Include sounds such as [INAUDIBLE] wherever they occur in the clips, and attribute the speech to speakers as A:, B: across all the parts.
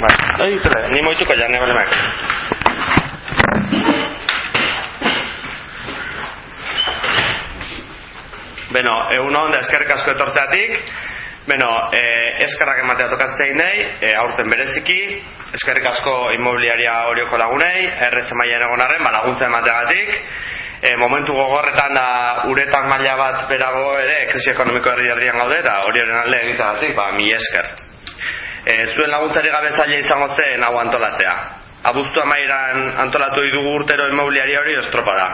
A: Bai, tele, ni moituko ja, ne bale. Beno, egun hon da eskerrik asko etortzeatik. Beno, eh, eskerrak ematea tokatzen nahi, eh, aurten bereziki, eskerrik asko inmobiliaria horioko lagunei, RC mailen egon arren, ba, laguntza emateagatik. E, momentu gogorretan da uretan maila bat berago ere krisi ekonomiko herri herrian gaude eta hori alde egiteagatik, ba, mi esker. E, zuen laguntzari gabe zaila izango zen hau antolatzea. Abuztu amairan antolatu dugu urtero inmobiliaria hori estropada.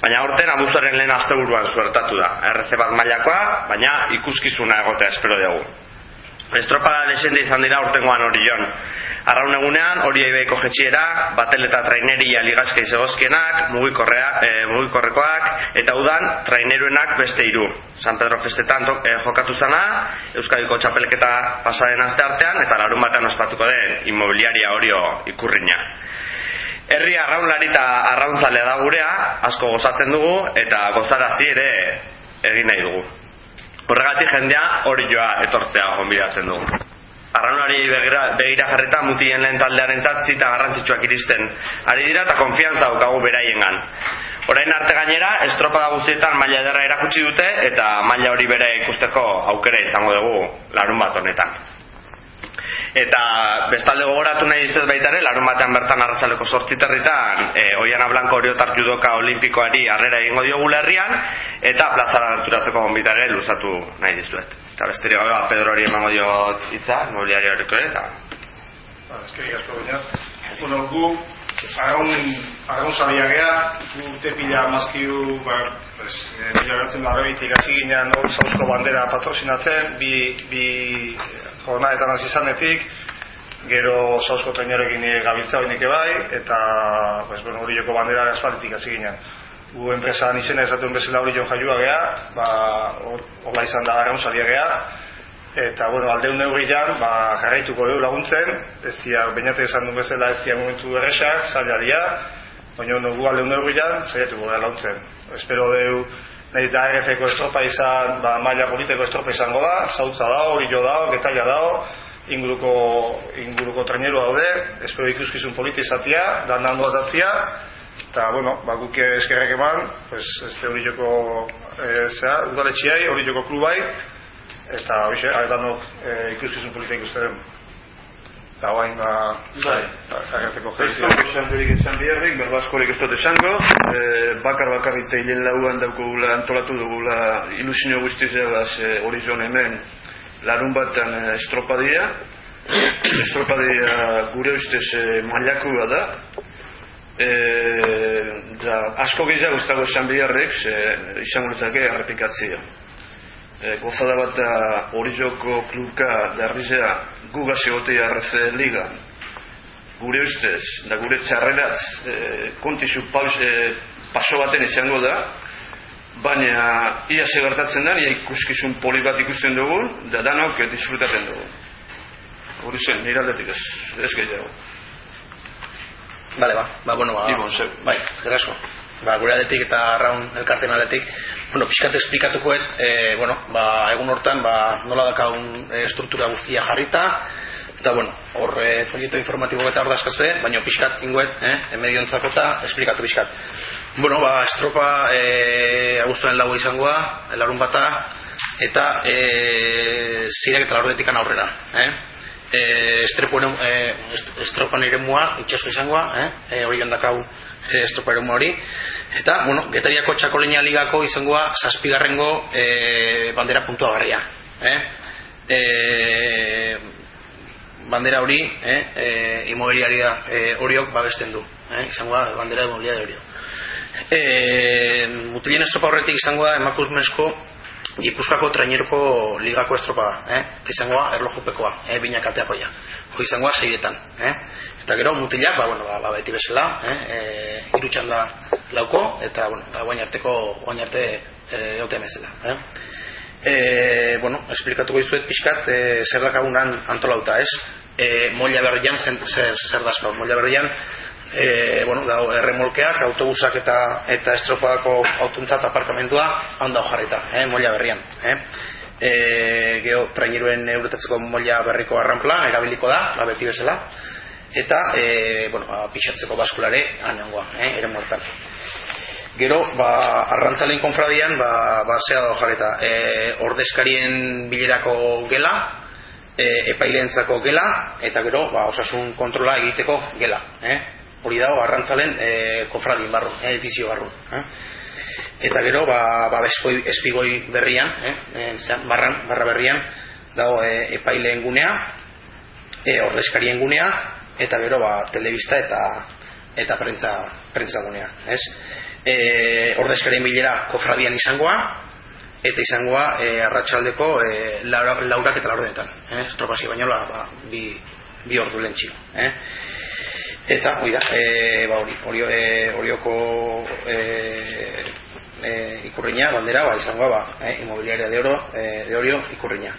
A: Baina aurten abuztuaren lehen asteburuan zuertatu da. RC bat mailakoa, baina ikuskizuna egotea espero dugu. Estropada lesende izan dira urtengoan hori jon. Arraun egunean, hori eibeiko jetxiera, batel eta traineria ligazkei zegozkienak, mugikorrea, e, mugikorrekoak, eta udan, traineruenak beste hiru. San Pedro Festetan e, jokatu zana, Euskadiko txapelketa pasaren aste artean, eta larun batean ospatuko den inmobiliaria horio ikurriña. Herri arraunlari eta arrauntzalea da gurea, asko gozatzen dugu, eta gozarazi ere egin nahi dugu. Horregatik jendea hori joa etortzea gonbidatzen dugu. Arraunari begira, begira jarreta mutien lehen taldearen zita garrantzitsuak iristen. Ari dira eta konfiantza daukagu beraiengan. Orain arte gainera, estropada guztietan maila ederra erakutsi dute eta maila hori bere ikusteko aukera izango dugu larun bat honetan. Eta bestalde gogoratu nahi dizuet baita ere, larun batean bertan arratsaleko sortziterritan, e, Oiana Blanco Oriotar judoka olimpikoari harrera egingo diogu herrian eta plazara gerturatzeko gonbitare luzatu nahi dizuet. Eta besteri gabe, ba, Pedro hori emango dio hitza, mobiliari horreko ere, eta...
B: Ba, eskerrik asko baina. Bueno, gu, arraun, arraun zabia geha, gu tepila mazkiu, ba, pues, e, mila gertzen larrebitik hasi ginean, zauzko bandera patrosinatzen, bi, bi jornadetan hasi izanetik, gero zauzko trainerekin gabiltza hoinik bai, eta pues, bueno, hori joko bandera asfaltik hasi ginen. Gu enpresan izena esatuen bezala hori jo jaiua geha, ba, horla izan da gara salia geha, eta bueno, aldeun neurrian, ba, jarraituko dugu laguntzen, ez dira, bainate esan duen bezala ez dira momentu erresak, zaila dira, baina no, gu aldeun neurrian, zaiatuko gara laguntzen. Espero dugu, nahiz da RF-ko estropa izan, ba, maila politeko estropa izango da, zautza dao, hori dao, getaila dao, inguruko, inguruko traineru daude, espero ikuskizun politi izatea, da nando atatzia, eta, bueno, ba, guk eskerrek eman, pues, este hori joko, e, zera, udaletxiai, hori joko klubai, eta, hori xe, danok e, ikuskizun polita ikusten guain ba bai. agertzeko
C: gestio esan berik esan biharrik berbaskorik ez dut esango. E, bakar bakarrik teilen lauan daukugula antolatu dugula ilusio guztiz egaz e, hori hemen larun batan e, estropadia [COUGHS] estropadia gure ustez e, mailakua da. E, da, asko gehiago guztago esan biharrik izango netzake errepikatzia e, gozada bat hori joko klubka derrizea guga segotea RC Liga. Gure ustez da gure txarreraz e, kontizu paus, e, paso baten izango da. Baina ia se gertatzen da ia ikuskizun poli bat ikusten dugu da danok disfrutatzen dugu. Hori zen, nire aldetik ez ez gehiago.
D: Vale, ba, ba, bueno, ba,
C: Ibon,
D: bai, gerasko ba, gure aldetik eta arraun elkarten aldetik bueno, pixkat esplikatukoet e, bueno, ba, egun hortan ba, nola dakagun e, struktura guztia jarrita eta bueno, hor e, folieto informatibo eta hor dazkazue baina pixkat inguet, eh, emedio eta esplikatu pixkat bueno, ba, estropa e, agustuen lagu izangoa larun bata eta e, zirek eta laurdetik aurrera eh? E, estropan ere mua itxasko izangoa eh? e, hori jondakau estroparum hori eta, bueno, getariako txakolenia ligako izangoa zazpigarrengo e, bandera puntua garria eh? e, bandera hori eh? e, imobiliaria e, horiok babesten du eh? izangoa bandera imobiliaria hori e, mutilien estropa horretik izangoa emakumezko Gipuzkoako traineroko ligako estropa da, eh? izangoa erlojupekoa, eh? binak ateako ja. Ho izangoa zeiretan, eh? Eta gero mutilak, ba, bueno, ba, ba beti bezala, eh? E, irutxan la, lauko, eta, bueno, ba, guain arteko, guain arte e, eute emezela, eh? E, bueno, esplikatuko izuet pixkat, e, zer dakagunan antolauta, ez? E, molla berrian, zer, zer dazko, molla berrian, e, bueno, da, erremolkeak, autobusak eta eta estropadako autuntzat aparkamentua handa jarrita, eh, molla berrian. Eh. e, geho trainiruen eurotatzeko molla berriko arranpla erabiliko da, ba, beti bezala eta e, bueno, ba, pixatzeko baskulare anangoa, eh, ere mortan gero, ba, arrantzalein konfradian ba, ba zea da jareta e, ordezkarien bilerako gela e, epaileentzako gela eta gero, ba, osasun kontrola egiteko gela eh? Hori dago arrantzalen e, konfradien barru, edifizio barru eh? eta gero ba, ba espigoi berrian eh, eh barran, barra berrian dago e, epaileen gunea e, ordezkarien gunea eta gero ba, telebista eta eta prentza, prentza gunea ez? E, ordezkarien bilera kofradian izangoa eta izangoa e, arratsaldeko e, laura, laurak eta laurdenetan eh? estropasi baino ba, bi, bi ordu lentxio eh? Eta hori da e, ba, hori, hori, e, horioko e, e, ikurriña, bandera, ba, izango ba, e, inmobiliaria de oro, e, de orio, ikurriña.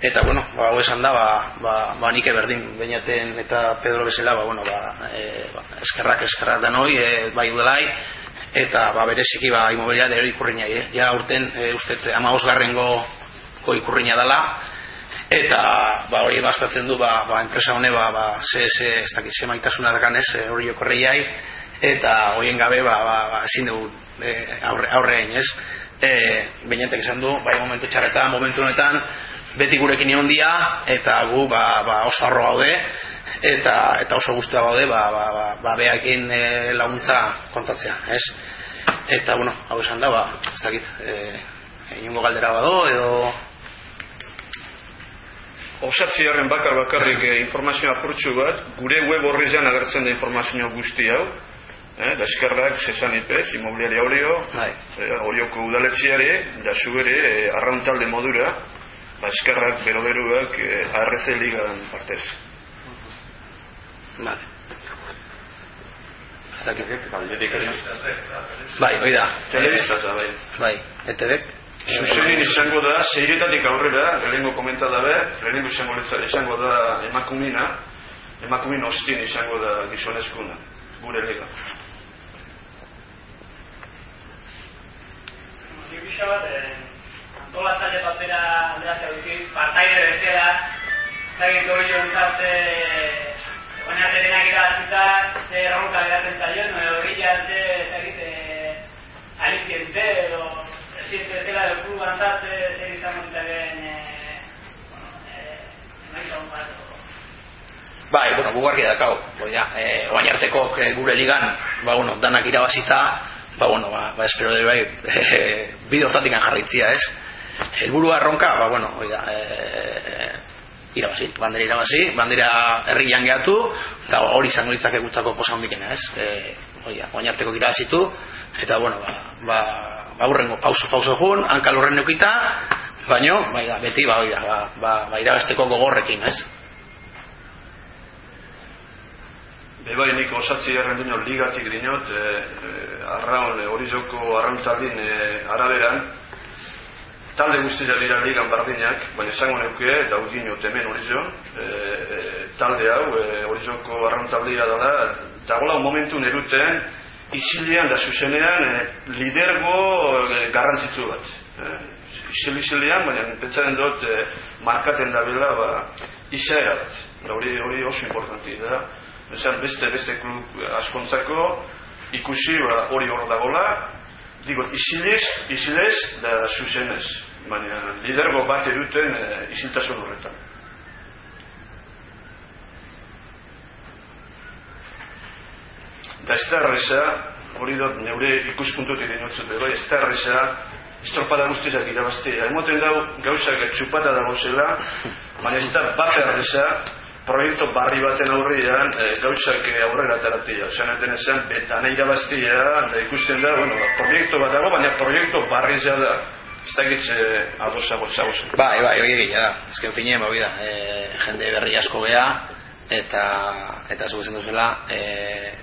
D: Eta, bueno, ba, hau esan da, ba, ba, ba nike berdin, bainaten eta Pedro bezala, ba, bueno, ba, e, ba, eskerrak eskerrak da noi, e, bai udalai, eta, ba, bereziki, ba, inmobiliaria de oro ikurriña, e, ja urten, e, uste, ama osgarrengo ikurriña dela, eta ba hori bastatzen du ba, ba enpresa hone ba ba se se ez dakit se maitasuna dakanez hori jokorreiai eta hoien gabe ba ba, ba ezin dugu e, aurre, aurrein, ez? E, Beinetek esan du, bai momentu txarreta, momentu honetan, beti gurekin egon dia, eta gu ba, ba oso arro gaude, eta, eta oso guztua gaude, ba, ba, ba, ba behakin e, laguntza kontatzea, ez? Eta, bueno, hau esan da, ba, ez dakit, e, inungo galdera bado, edo...
C: Osatziaren bakar bakarrik e, informazioa apurtxu bat, gure web horrizan agertzen da informazioa guzti hau, eh, da eskerrak sesan ipez, imobiliari aureo,
D: bai.
C: eh, orioko udaletziare, da zugere eh, arrauntalde modura, da eskerrak bero-beruak eh, ARC ligan partez.
D: Vale. Bai, oi da.
C: Telebistaz da, bai.
D: Bai, etebek.
C: Zuzenin izango da, zeiretatik aurrera, lehenengo komenta dabe, lehenengo izango, izango da emakumina, emakumin ostin izango da gizonezkuna, gure lega.
E: pixka bat, eh, antolatzaile batera alderatzea duzik, partaide bezala, zagin hori jontzat, eh, baina denak irabazita, ze erronka geratzen zaion, edo hori arte, zagit, eh, aliziente, edo esiente bezala, edo kuru bantzat, zer izan montaren, eh, eh,
D: Bai, bueno, gugarri dakau, ja, eh, oain arteko eh, gure ligan, ba, bueno, danak irabazita, ba, bueno, ba, ba espero de bai, bideo zatikan jarritzia, ez? Helburu arronka, ba, bueno, oida, e, irabazi, bandera irabazi, bandera herri jangeatu, eta hori izango litzak egutzako posa hondikena, ez? E, oida, oin arteko irabazitu, eta, bueno, ba, ba, ba urrengo pauso, pauso egun, hankal urren neukita, baino, bai da, beti, ba, oida, ba, ba, ba gogorrekin, ez?
C: Bai, nik osatzi erren dino ligatik dinot, e, e, arraun, horizoko arrauntaldin e, araberan, talde guztia dira ligan bardinak, baina esango neuke, eta hau dinot hemen horizon, e, e, talde hau, e, horizoko arrauntaldira dela, dagoela un momentu neruten, isilean da zuzenean e, lidergo e, garrantzitsu bat. E, isil isilean, baina pentsaren dut e, markaten da bela, ba, izaera bat. Hori, hori oso importanti da. Esan beste beste klub askontzako ikusi ba, hori hor dagola digo, isilez, isilez da zuzenez baina lidergo bat eduten e, isiltasun horretan da ez da erreza hori dut neure ikuspuntutik dinotzen bai, ez da erreza estropada guztizak irabaztea emoten dau gauzak txupata dago zela baina ez da bat erreza proiektu barri baten aurrian e, gauzak aurrera ateratia. Zer enten esan, betan irabaztia, da ikusten da, bueno, ba, proiektu bat dago, baina proiektu barri zea da. Ez da egitze ados ados
D: Bai, bai, oi egin, da. Ezken finien, bai, da, e, jende berri asko gea, eta, eta zu bezen duzela, e,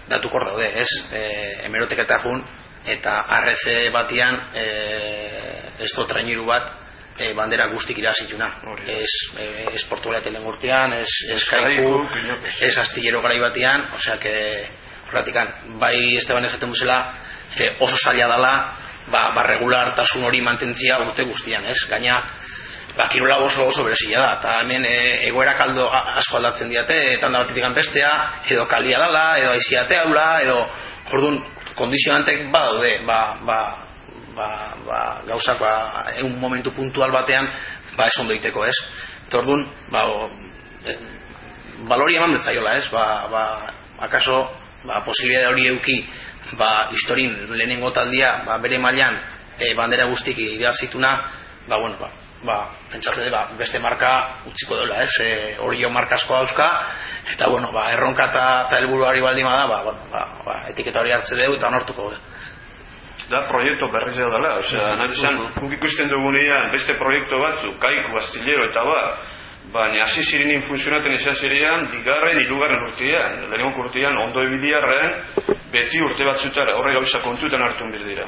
D: datu kor daude, ez? E, emerotek eta jun, eta arreze batian, e, ez do trainiru bat, e, bandera guztik irasituna. Ez, e, ez portugalea telengurtean, ez, ez kaiku, ez astillero garai osea que, horratikan, bai Esteban esaten duzela, e, oso zaila dela, ba, ba regulartasun hori mantentzia urte guztian, ez? Gaina, ba, kirola oso oso berezia da, eta hemen e, egoera kaldo asko aldatzen diate, eta handa batetik bestea, edo kalia dala, edo aiziate haula, edo, orduan, kondizionantek badaude, ba, ba, ba, ba, gauzak, ba, egun momentu puntual batean, ba, ez ondo iteko, ez? Eta orduan, ba, o, e, balori eman betzaiola, ez? Ba, ba, akaso, ba, posibilidade hori euki, ba, historin lehenengo taldia, ba, bere mailan e, bandera guztik idazituna, ba, bueno, ba, ba, pentsatzen ba, beste marka utziko dela, ez? E, hori jo marka asko dauzka, eta, bueno, ba, erronka eta, helburuari baldin bada, ba, bueno, ba, ba, etiketa hori hartze dugu eta nortuko dugu.
C: da proiektu berriz edo dela, osea, nahi esan, guk ikusten dugunean beste proiektu batzuk, kaiku, astillero eta ba, baina hasi zirenin funtzionaten izan zirean, bigarren, hirugarren urtean, lehenengo urtean, ondo ebiliarren, beti urte batzutara, horre gauza kontutan hartu bir dira.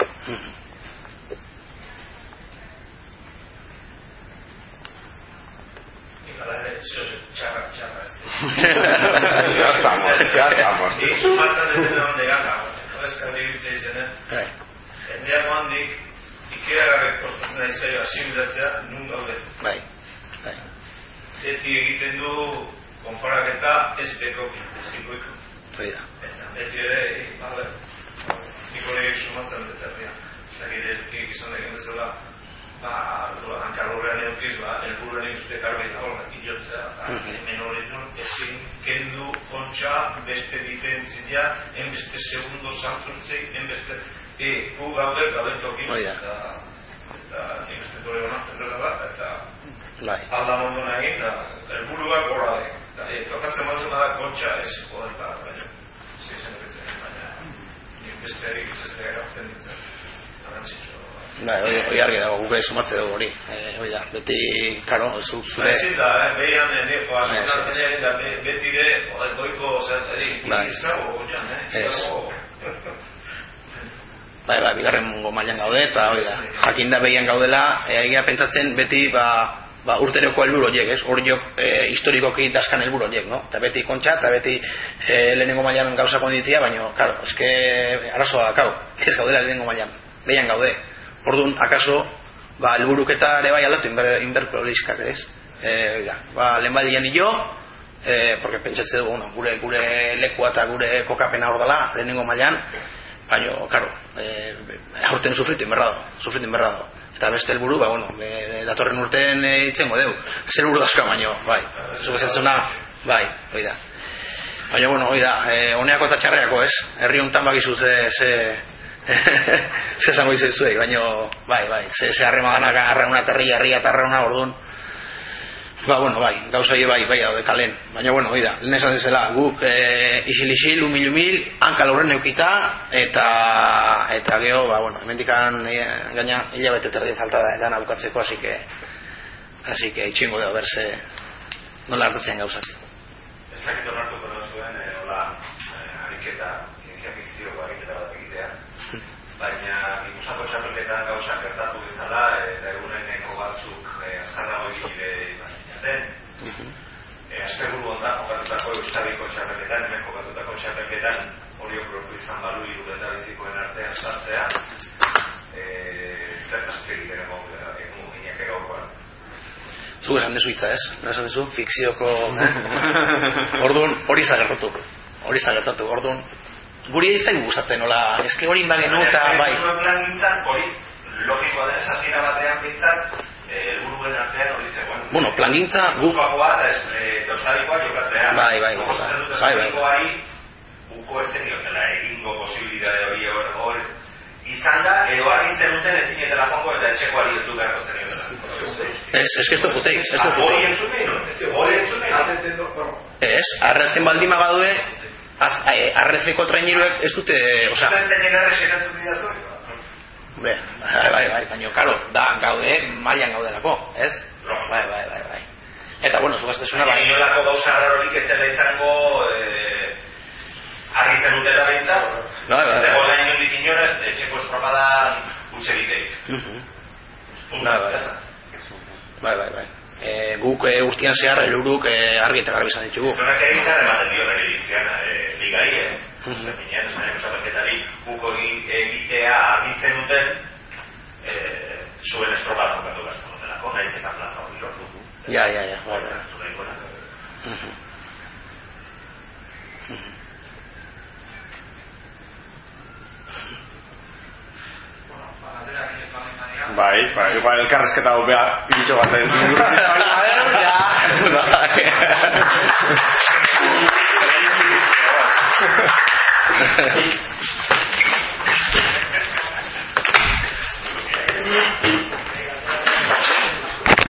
F: Txarra, txarra,
A: ya estamos.
F: Nik sumatzen duten onde gana, horrezkan dibitzea izenen,
D: Bai.
F: endean handik, ikeragarrik portatzen nahi zaio asimilatzea, nun gaude.
D: Bai. Bai.
F: Beti egiten du konparaketa ez bekoki, ez ikoiko.
D: Hori da.
F: Eta beti ere, bale, nik hori sumatzen dut herria. Ez dakit, elkik izan deken bezala, ba, hankarrorean eukiz, ba, elburuan egizute karbe horrek ilotzea, ba,
D: Mhm.
F: hemen horretun ezin kendu kontxa beste diferentzia, enbeste segundo santzuntzei, enbeste, e, gu gaude, gaude tokin,
D: Hori da.
F: eta, eta uste dure honatzen dela da, eta
D: Bai.
F: alda mondo egin, eta helburuak horra de. Eta, e, tokatzen batzen da kontxa ez joder, ba, baina, zezen baina, nik beste erik izaztea gautzen ditzen, garrantzitsua.
D: Bai, hori, hori argi dago, guk ere sumatze dugu hori. Eh, hori da, beti, karo, zu, zure...
F: Ezin da, eh, behian, eh, joa, da, be- beti joder, goiko, zertari,
D: Bai.
F: izago, goian, eh. [LAUGHS]
D: Bai, bai, bigarren mungo mailan gaude, eta hori da, jakinda behian gaudela, e, egia pentsatzen beti, ba, ba urteroko helburu horiek, ez? Hor jo, e, historikoki daskan helburu horiek, no? Eta beti kontxa, eta beti e, lehenengo mailan gauza konditzia, baina, karo, eske arazoa dakau, [LAUGHS] ez gaudela lehenengo mailan, behian gaude. Orduan, akaso, ba, helburuketa ere bai aldatu inber, inberpolizkat, ez? E, da, ba, lehen badian jo, e, porque pentsatze dugu, bueno, gure, gure lekua eta gure kokapena hor dela, lehenengo mailan, baina, karo, e, aurten sufritu inberra sufritu inberra do. Eta beste helburu, ba, bueno, e, datorren urten e, itzengo deu. Zer buru dauzka baino, bai. Zu esatzuna, bai, hoi da. Baina, bueno, hoi da, e, honeako eta txarreako, ez? Herri honetan bakizu ze, ze, ze esango izu zuei, baina, bai, bai, ze, ze harremanak arrauna terri, herria eta arrauna, orduan, Ba, bueno, bai, gauza hie bai, bai daude kalen. Baina, bueno, hoi da, lehen esan dezela, guk e, isil-isil, umil-umil, hanka lauren eukita, eta, eta geho, ba, bueno, hemendikan e, gaina hilabete terdi falta da lana bukatzeko, así que, así que itxingo da, berse, nola hartatzen gauzak.
F: Ez dakit onartuko da zuen, eh, hola, eh, ariketa, zientzia fikzioko ariketa bat egitea. Baina, txapelketan gauza gertatu bezala, eta eguneneko batzuk eh, azkarrago egile ibazinaten. Eh, Asteburu ondan jokatutako Euskadiko txapelketan, hemen jokatutako txapelketan, hori okrotu izan balu hiru eta bizikoen artean sartzea. Eh, Zertazte egiten egon egun gineak gaurkoan.
D: Zu esan dezu hitza, ez? Esan dezu, fikzioko... [LAUGHS] Orduan, hori zagertatu. Hori zagertatu, orduan... Guri ez da gustatzen, nola, eske hori bagenu eta, bai,
F: hori, logikoa denez, hasiera batean bintzat, eh, helburuen artean hori zegoen.
D: bueno, plangintza, guk,
F: Bukakoa eta ez, eh, Euskadikoa jokatzea.
D: Bai, bai,
F: dut
D: bai, bai.
F: Euskadikoari, uko ez zeniotela egingo posibilidade hori hor, hor izan da, edo argitzen duten ezinetela jongo eta etxekoari dut beharko zeniotela.
D: ez, ez que ez du jutei, ez du
F: Ah, Hori
D: jutei.
F: entzumen, hori entzumen,
D: Ez, arrezten baldin bagadue, az- eh, arrezeko traineruek ez dute, osea? Be, bai, bai, bai, baina, karo, da, gaude, mailan gaudelako, ez? Bai, bai, bai, bai. Eta, bueno, zugaztezuna,
F: Baina
D: bai,
F: inolako gauza rarorik ez dela izango eh, argi zen dutela behintzat.
D: Bai, bai, bai.
F: Zegoela inondik inoraz, etxeko estropadan utzegitek.
D: Mhm. Bai, bai. bai, bai, bai. E, guk e, urtean zehar, eluruk e, argi eta garbi izan ditugu.
F: Zonak ere izan ematen dio bere eh, ligai, eh?
D: Mhm.
F: Minean, Espainiako txapelketari guk egin- egitea argitzen duten, eh, zuen estropa jokatu behar zutelako, nahiz eta plaza hori lortu.
D: Ja, ja, ja. Bai, bai.
F: Zure ikona.
D: Mhm.
G: Baik, baik. Ilkarno. Kita ubah pinjol kata
D: itu. Kalian udah.